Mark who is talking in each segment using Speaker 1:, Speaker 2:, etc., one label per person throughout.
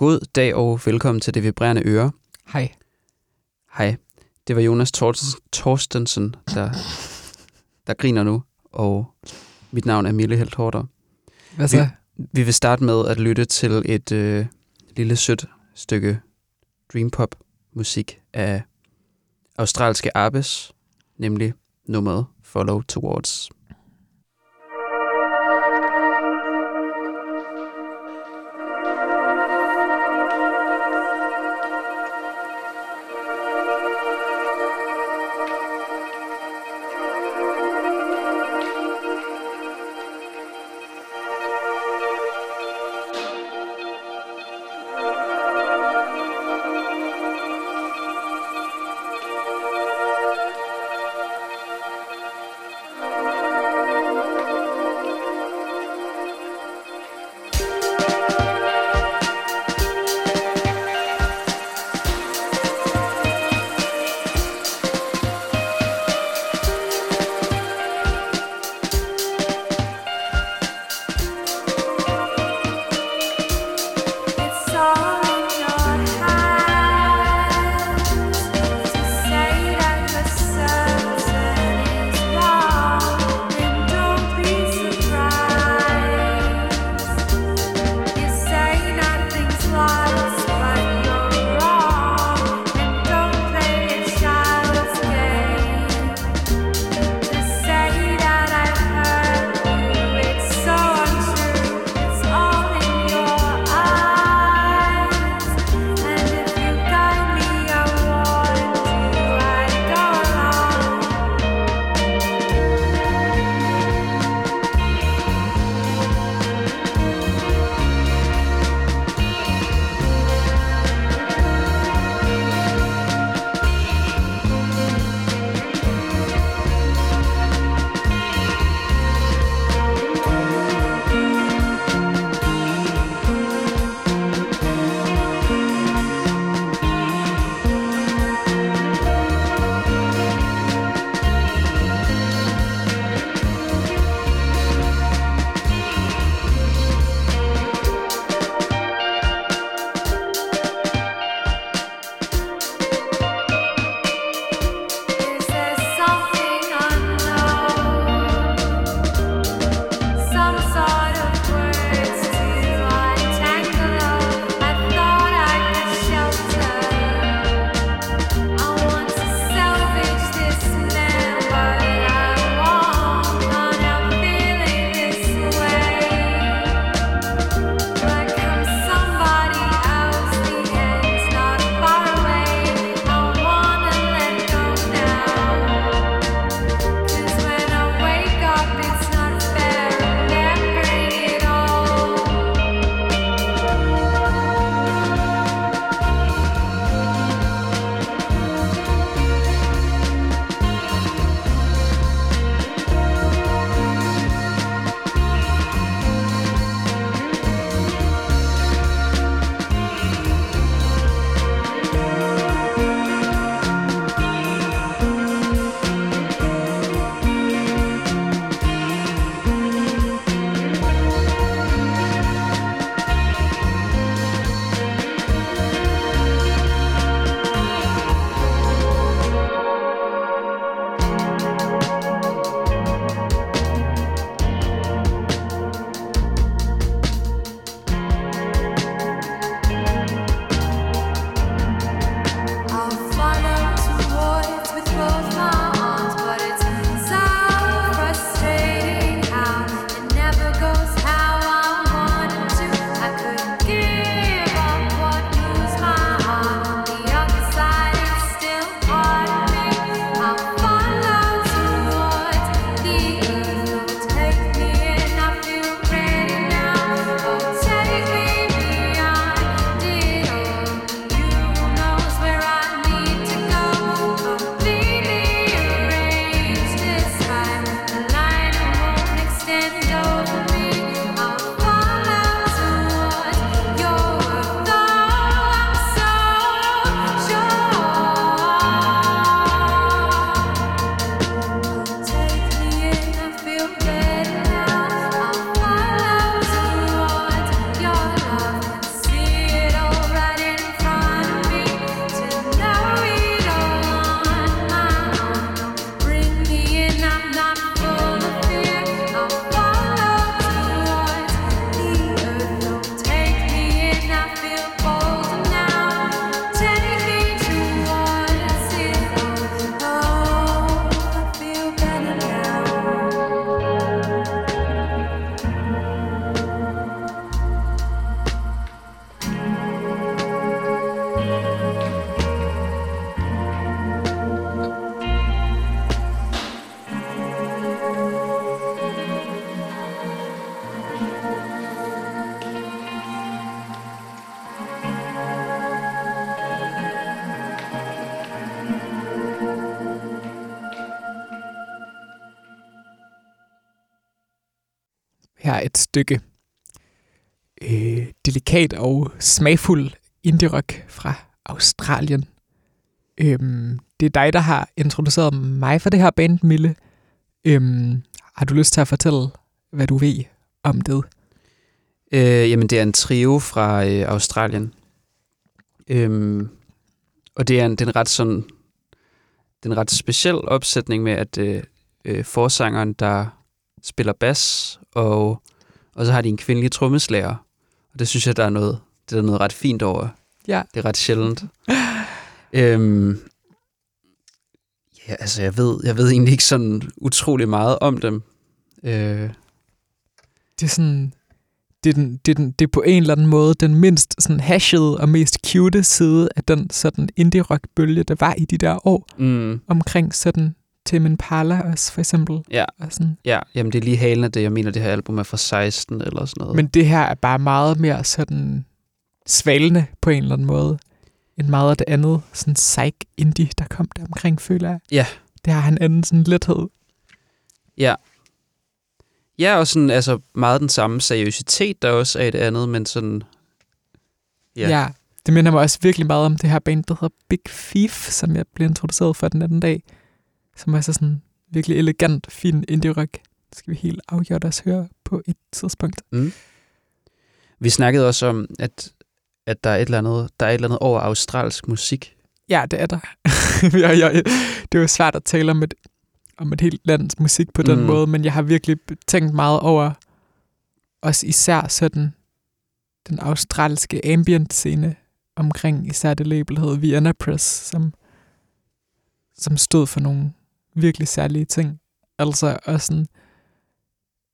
Speaker 1: God dag og velkommen til Det Vibrerende Øre.
Speaker 2: Hej.
Speaker 1: Hej, det var Jonas Torsten- Torstensen, der, der griner nu, og mit navn er Mille Helt.
Speaker 2: Hvad så?
Speaker 1: Vi vil starte med at lytte til et øh, lille sødt stykke dreampop musik af australske Arbes, nemlig nummeret Follow Towards.
Speaker 2: Stykke øh, delikat og smagfuld indie-rock fra Australien. Øhm, det er dig, der har introduceret mig for det her band, Mille. Øhm, har du lyst til at fortælle, hvad du ved om det?
Speaker 1: Øh, jamen, det er en trio fra øh, Australien. Øhm, og det er en, det er en ret sådan det er en ret speciel opsætning med, at øh, øh, forsangeren, der spiller bas, og, og så har de en kvindelig trommeslager. Og det synes jeg, der er noget, det er noget ret fint over.
Speaker 2: Ja.
Speaker 1: Det er ret sjældent. øhm, ja, altså jeg ved, jeg ved egentlig ikke sådan utrolig meget om dem. Øh,
Speaker 2: Det er sådan... Det er, den, det, er den, det er på en eller anden måde den mindst sådan hashede og mest cute side af den sådan indie-rock-bølge, der var i de der år
Speaker 1: mm,
Speaker 2: omkring sådan Tim Impala også, for eksempel.
Speaker 1: ja,
Speaker 2: Og sådan.
Speaker 1: ja, jamen det er lige halen af det. Jeg mener, det her album er fra 16 eller sådan noget.
Speaker 2: Men det her er bare meget mere sådan svalende på en eller anden måde, end meget af det andet sådan psych indie, der kom der omkring, føler jeg.
Speaker 1: Ja.
Speaker 2: Det har han anden sådan lethed.
Speaker 1: Ja. Ja, og sådan, altså meget den samme seriøsitet, der også er i det andet, men sådan... Ja.
Speaker 2: ja. Det minder mig også virkelig meget om det her band, der hedder Big Thief, som jeg blev introduceret for den anden dag. Som er så sådan virkelig elegant, fin indie-rock. Det skal vi helt afgjort også høre på et tidspunkt.
Speaker 1: Mm. Vi snakkede også om, at, at der, er et eller andet, der er et eller andet over australsk musik.
Speaker 2: Ja, det er der. jeg, jeg, det er jo svært at tale om et, om et helt lands musik på den
Speaker 1: Mm.
Speaker 2: måde, men jeg har virkelig tænkt meget over også især sådan den australske ambient scene omkring især det label, der hedder Vienna Press, som, som stod for nogle virkelig særlige ting. Altså også sådan,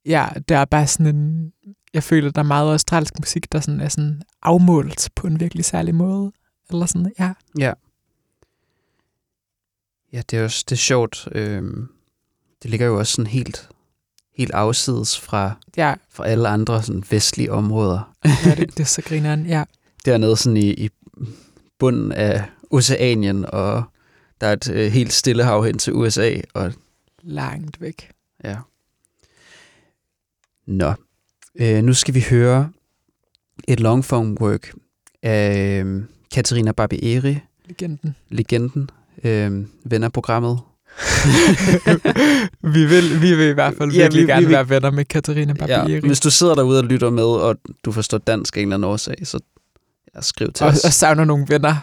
Speaker 2: ja, der er bare sådan en, jeg føler, der er meget australsk musik, der sådan er sådan afmålt på en virkelig særlig måde. Eller sådan, ja.
Speaker 1: Ja. Ja, det er også det er sjovt. Øhm, det ligger jo også sådan helt, helt afsides fra,
Speaker 2: Ja,
Speaker 1: fra alle andre sådan vestlige områder.
Speaker 2: ja det, det er så grineren, ja.
Speaker 1: Dernede sådan i, i bunden af Oceanien, og der er et øh, helt stille hav hen til USA, og
Speaker 2: Langt væk.
Speaker 1: Ja. Nå. Øh, nu skal vi høre et longform work af øh, Katarina Barbieri,
Speaker 2: Legenden.
Speaker 1: legenden, øh, ven af programmet.
Speaker 2: vi, vil, vi vil i hvert fald
Speaker 1: Ja,
Speaker 2: virkelig
Speaker 1: vi- vi
Speaker 2: gerne
Speaker 1: vil-
Speaker 2: være venner med Katarina Barbieri.
Speaker 1: Ja, hvis du sidder derude og lytter med, og du forstår dansk af en eller anden årsag, så ja, skriv til
Speaker 2: og,
Speaker 1: os.
Speaker 2: og savner nogle venner.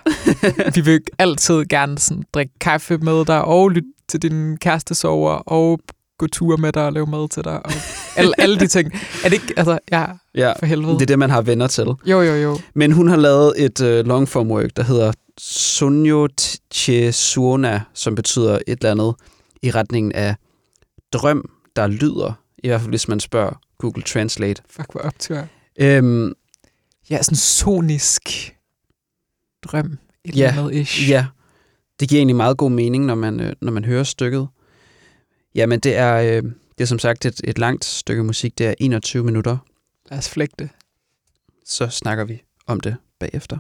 Speaker 2: vi vil altid gerne sådan, drikke kaffe med dig, og lytte til din kæreste sover, og gå ture med dig og lave mad til dig, og alle, alle de ting. Er det ikke, altså, ja,
Speaker 1: ja,
Speaker 2: for helvede.
Speaker 1: det er det, man har venner til.
Speaker 2: Jo, jo, jo.
Speaker 1: Men hun har lavet et øh, longform work, der hedder Sunyo Chesuona, som betyder et eller andet i retningen af drøm, der lyder. I hvert fald, hvis man spørger Google Translate.
Speaker 2: Fuck, hvor optur.
Speaker 1: Øhm,
Speaker 2: Ja, sådan sonisk drøm. Et
Speaker 1: Ja,
Speaker 2: eller andet ish.
Speaker 1: ja, det giver egentlig meget god mening, når man, øh, når man hører stykket. Jamen, det er, øh, det er som sagt et, et langt stykke musik. Det er 21 minutter.
Speaker 2: Lad os flægte.
Speaker 1: Så snakker vi om det bagefter.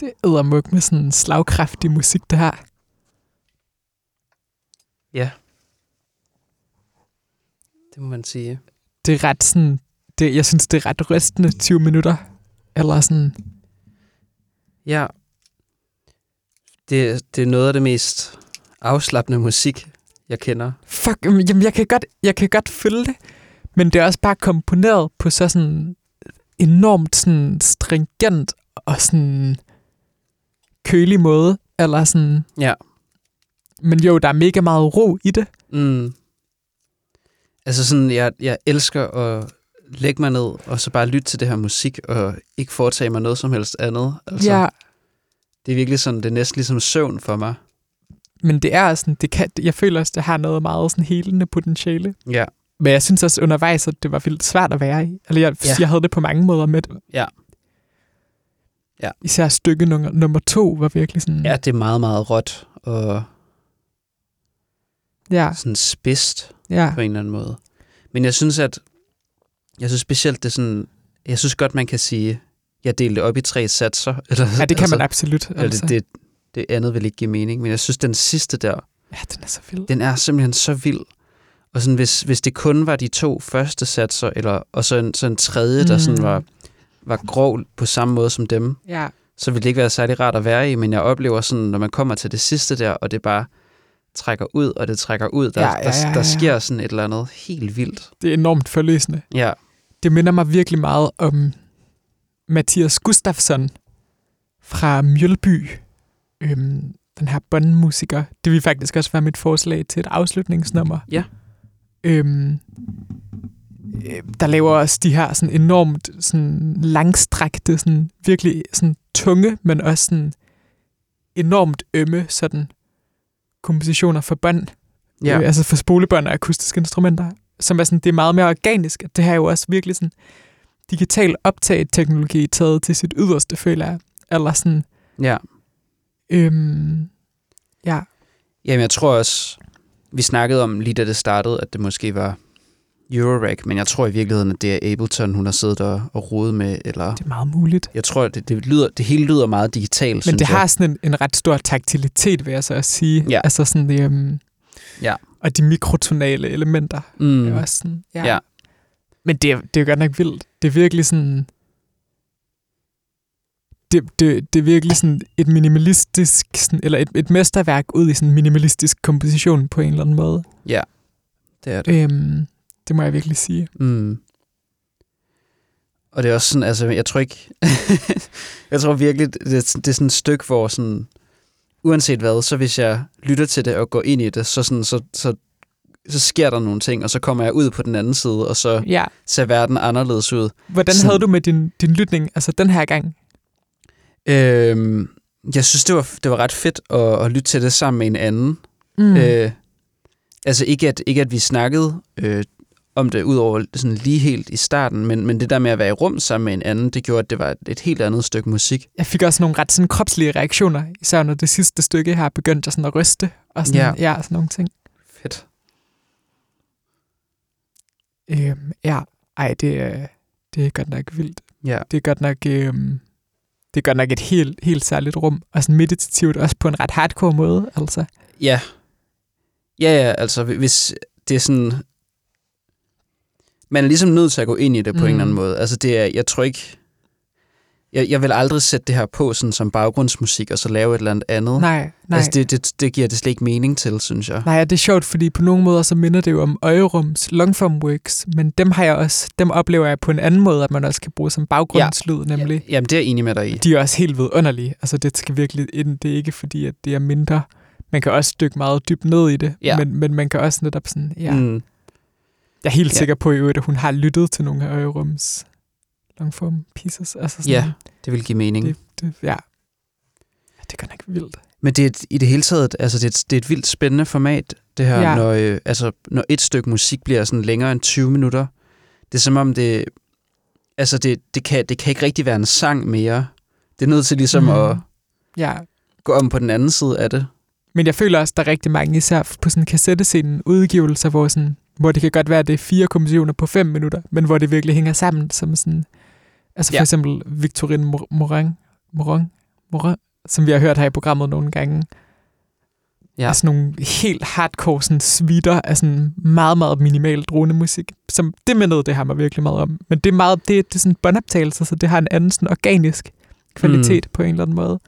Speaker 2: Det er eddermuk med sådan slagkraftig musik, det her.
Speaker 1: Ja. Det må man sige.
Speaker 2: Det er ret sådan... Det, jeg synes, det er ret rystende 20 minutter. Eller sådan...
Speaker 1: Ja. Det, det er noget af det mest afslappende musik, jeg kender.
Speaker 2: Fuck, jamen jeg kan godt, jeg kan godt følge det. Men det er også bare komponeret på så sådan enormt sådan stringent og sådan kølig måde. Eller sådan...
Speaker 1: Ja.
Speaker 2: Men jo, der er mega meget ro i det.
Speaker 1: Mm. Altså sådan, jeg, jeg elsker at lægge mig ned, og så bare lytte til det her musik, og ikke foretage mig noget som helst andet. Altså,
Speaker 2: Ja,
Speaker 1: Det er virkelig sådan, det er næsten ligesom søvn for mig.
Speaker 2: men det er sådan, det kan, jeg føler også, det har noget meget sådan helende potentiale.
Speaker 1: Ja.
Speaker 2: Men jeg synes også undervejs, at det var vildt svært at være i. Eller jeg,
Speaker 1: Ja.
Speaker 2: ja. jeg havde det på mange måder med det.
Speaker 1: Ja. Ja.
Speaker 2: Især stykke nummer, nummer to var virkelig sådan...
Speaker 1: Ja, det er meget, meget råt og
Speaker 2: ja,
Speaker 1: sådan spidst
Speaker 2: ja.
Speaker 1: på en eller anden måde. Men jeg synes, at jeg synes specielt, det er sådan, jeg synes godt, man kan sige, jeg delte op i tre satser. Eller,
Speaker 2: ja det kan man absolut.
Speaker 1: Eller
Speaker 2: Altså.
Speaker 1: det, det, det andet vil ikke give mening, men jeg synes, den sidste der,
Speaker 2: Ja, den er så vild.
Speaker 1: den er simpelthen så vild. Og sådan, hvis, hvis det kun var de to første satser, eller, og så en, så en tredje, der sådan
Speaker 2: Mm.
Speaker 1: var, var grov på samme måde som dem,
Speaker 2: Ja,
Speaker 1: så ville det ikke være særlig rart at være i, men jeg oplever sådan, når man kommer til det sidste der, og det bare trækker ud, og det trækker ud, der,
Speaker 2: Ja, ja, ja,
Speaker 1: der,
Speaker 2: ja.
Speaker 1: der sker sådan et eller andet helt vildt.
Speaker 2: det er enormt forløsende.
Speaker 1: Ja,
Speaker 2: Det minder mig virkelig meget om Mathias Gustafsson fra Mjølby. Øhm, den her båndmusiker. Det vil faktisk også være mit forslag til et afslutningsnummer.
Speaker 1: Ja.
Speaker 2: Øhm, øh, der laver også de her sådan enormt sådan langstrakte, sådan virkelig sådan tunge, men også sådan enormt ømme sådan kompositioner for bånd.
Speaker 1: ja.
Speaker 2: Øh, altså for spolebånd og akustiske instrumenter. Som er sådan, det er meget mere organisk. Det her er jo også virkelig sådan digital optageteknologi taget til sit yderste, føler jeg. Eller sådan,
Speaker 1: ja.
Speaker 2: øhm, ja,
Speaker 1: Jamen, jeg tror også, vi snakkede om lige da det startede, at det måske var Eurorack, men jeg tror i virkeligheden, at det er Ableton, hun har siddet og, og rodet med, eller
Speaker 2: det er meget muligt.
Speaker 1: jeg tror, det, det, lyder, det hele lyder meget digitalt,
Speaker 2: Men det
Speaker 1: jeg.
Speaker 2: har sådan en, en ret stor taktilitet, vil jeg så også sige.
Speaker 1: Ja.
Speaker 2: Altså sådan det, øhm,
Speaker 1: Ja.
Speaker 2: Og de mikrotonale elementer. Mm.
Speaker 1: Mm.
Speaker 2: Er også sådan, ja.
Speaker 1: Ja.
Speaker 2: Men det, er- det er jo godt nok vildt. Det er virkelig sådan... Det, det, det er virkelig sådan et minimalistisk, sådan, eller et, et mesterværk ud i sådan en minimalistisk komposition på en eller anden måde.
Speaker 1: Ja, det er det.
Speaker 2: Øhm, det må jeg virkelig sige.
Speaker 1: Mm. Og det er også sådan, altså, jeg tror ikke, jeg tror virkelig, det, det er sådan et stykke, hvor sådan, uanset hvad, så hvis jeg lytter til det og går ind i det, så, sådan, så, så, så sker der nogle ting, og så kommer jeg ud på den anden side, og så
Speaker 2: Ja.
Speaker 1: ser verden anderledes ud.
Speaker 2: Hvordan
Speaker 1: Sådan-
Speaker 2: havde du med din, din lytning, altså den her gang?
Speaker 1: Øhm, jeg synes, det var, det var ret fedt at, at lytte til det sammen med en anden.
Speaker 2: Mm.
Speaker 1: Øh, altså ikke at, ikke at vi snakkede øh, om det, udover sådan lige helt i starten, men, men det der med at være i rum sammen med en anden, det gjorde, at det var et, helt andet stykke musik.
Speaker 2: Jeg fik også nogle ret sådan kropslige reaktioner, især når det sidste stykke her begyndte jeg sådan at ryste, og sådan,
Speaker 1: Ja.
Speaker 2: ja. sådan nogle ting.
Speaker 1: Fedt.
Speaker 2: Øhm, ja, ej, det, er- det er godt nok vildt.
Speaker 1: Ja.
Speaker 2: Det er godt nok, øhm, det er godt nok et helt, helt særligt rum, og sådan meditativt også på en ret hardcore måde, altså.
Speaker 1: Ja. Ja, ja, altså hvis det er sådan... Man er ligesom nødt til at gå ind i det på mm. en eller anden
Speaker 2: Mm.
Speaker 1: måde. Altså det er, jeg tror ikke... Jeg, jeg vil aldrig sætte det her på sådan som baggrundsmusik, og så lave et eller andet andet.
Speaker 2: Nej, nej.
Speaker 1: Altså det, det, det giver det slet ikke mening til, synes jeg.
Speaker 2: Nej, det er sjovt, fordi på nogle måder så minder det jo om Øjerums longform works, men dem har jeg også, dem oplever jeg på en anden måde, at man også kan bruge som baggrundslyd, ja. nemlig.
Speaker 1: Ja, jamen, det er jeg enig med dig i.
Speaker 2: De er også helt vidunderlige. Altså, det skal virkelig ind. Det er ikke fordi, at det er mindre. Man kan også dykke meget dybt ned i det,
Speaker 1: Ja.
Speaker 2: men, men man kan også netop sådan, ja. Mm. Jeg er helt
Speaker 1: Ja.
Speaker 2: sikker på, i øvrigt, at hun har lyttet til nogle af Øjerums longform pieces. Altså sådan,
Speaker 1: Ja, det vil give mening.
Speaker 2: Det, det, ja. ja. Det er godt nok vildt.
Speaker 1: Men det er et, i det hele taget, altså det er, et, det er et vildt spændende format, det her,
Speaker 2: ja.
Speaker 1: når, øh, altså, når et stykke musik bliver sådan længere end 20 minutter. Det er som om det, altså det, det, kan, det kan ikke rigtig være en sang mere. Det er nødt til ligesom mm. at
Speaker 2: Ja,
Speaker 1: gå om på den anden side af det.
Speaker 2: Men jeg føler også, der er rigtig mange, især på sådan kassettescenen, udgivelser, hvor, sådan, hvor det kan godt være, at det er fire kompositioner på fem minutter, men hvor det virkelig hænger sammen som sådan... Altså for
Speaker 1: Ja.
Speaker 2: eksempel Victorine Mor- Morin, Morin, mor, som vi har hørt her i programmet nogle gange.
Speaker 1: Ja.
Speaker 2: Sådan nogle helt hardcore sådan svitter af sådan meget, meget minimal dronemusik. Som, det mindede det her mig virkelig meget om. Men det er, meget, det, det er sådan båndoptagelse, så det har en anden sådan organisk kvalitet mm. på en eller anden måde.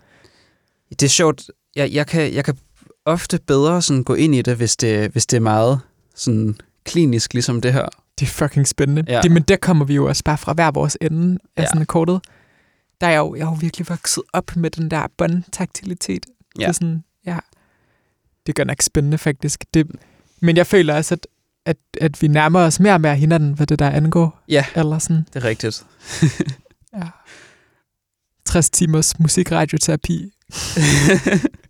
Speaker 1: Det er sjovt. Jeg, jeg, kan, jeg kan ofte bedre sådan gå ind i det, hvis det, hvis det er meget sådan klinisk, ligesom det her.
Speaker 2: Det er fucking spændende.
Speaker 1: Ja.
Speaker 2: Det, men der kommer vi jo også bare fra hver vores ende af
Speaker 1: Ja.
Speaker 2: sådan kortet. Der er jeg jo, jeg er jo virkelig vokset op med den der båndtaktilitet. Det
Speaker 1: Ja.
Speaker 2: er sådan, ja. Det gør nok spændende, faktisk. Det, men jeg føler også, at, at, at vi nærmer os mere og mere hinanden, hvad det der angår.
Speaker 1: Ja.
Speaker 2: Eller sådan,
Speaker 1: Det er rigtigt.
Speaker 2: ja. 60 timers musikradioterapi.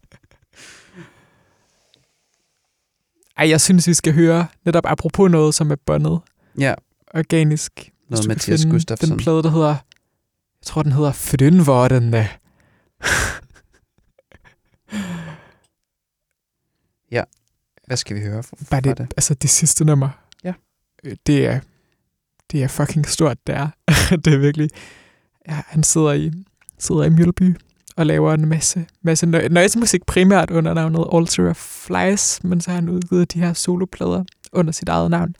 Speaker 2: Ej, jeg synes, vi skal høre netop apropos noget, som er båndet
Speaker 1: ja,
Speaker 2: organisk.
Speaker 1: Noget Mathias Gustafsson.
Speaker 2: Den plade, der hedder, jeg tror, den hedder Frynvordene.
Speaker 1: Hvad skal vi høre fra,
Speaker 2: Bare det,
Speaker 1: det?
Speaker 2: altså det sidste nummer.
Speaker 1: Ja.
Speaker 2: Øh, Det er, det er fucking stort, det er. det er virkelig, ja, han sidder i, sidder i Mjølby og laver en masse, masse nøjesmusik primært under navnet Alter of Flies, men så har han udgivet de her soloplader under sit eget navn.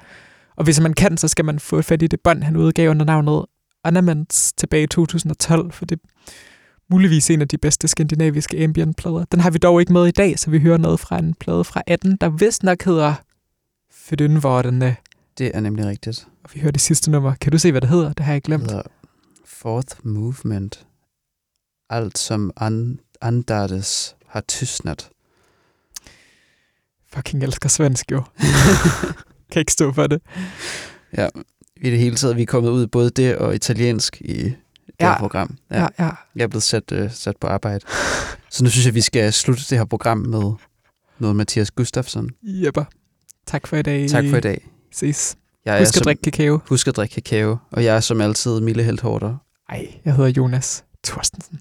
Speaker 2: Og hvis man kan, så skal man få fat i det bånd, han udgav under navnet Ornaments tilbage i 2012, for det er muligvis en af de bedste skandinaviske ambient-plader. Den har vi dog ikke med i dag, så vi hører noget fra en plade fra 18, der vist nok hedder Fedynvordene.
Speaker 1: Det er nemlig rigtigt.
Speaker 2: Og vi hører det sidste nummer. Kan du se, hvad det hedder? Det har jeg
Speaker 1: Det
Speaker 2: glemt.
Speaker 1: hedder Fourth Movement. Alt som an, har tystnat.
Speaker 2: Fucking elsker svensk, jo. kan ikke stå for det.
Speaker 1: I det hele taget, vi er kommet ud både det og italiensk i det
Speaker 2: Ja.
Speaker 1: her program.
Speaker 2: Ja, ja.
Speaker 1: Jeg er blevet sat, øh, sat på arbejde. Så nu synes jeg, vi skal slutte det her program med noget Mathias Gustafsson.
Speaker 2: Jepper. Tak for i dag.
Speaker 1: Tak for i dag.
Speaker 2: Ses.
Speaker 1: Jeg
Speaker 2: Husk at
Speaker 1: som,
Speaker 2: drikke kakao.
Speaker 1: Husk at drikke kakao. Og jeg er som altid Mille Helt Hårder.
Speaker 2: Ej, jeg hedder Jonas Thorstensen.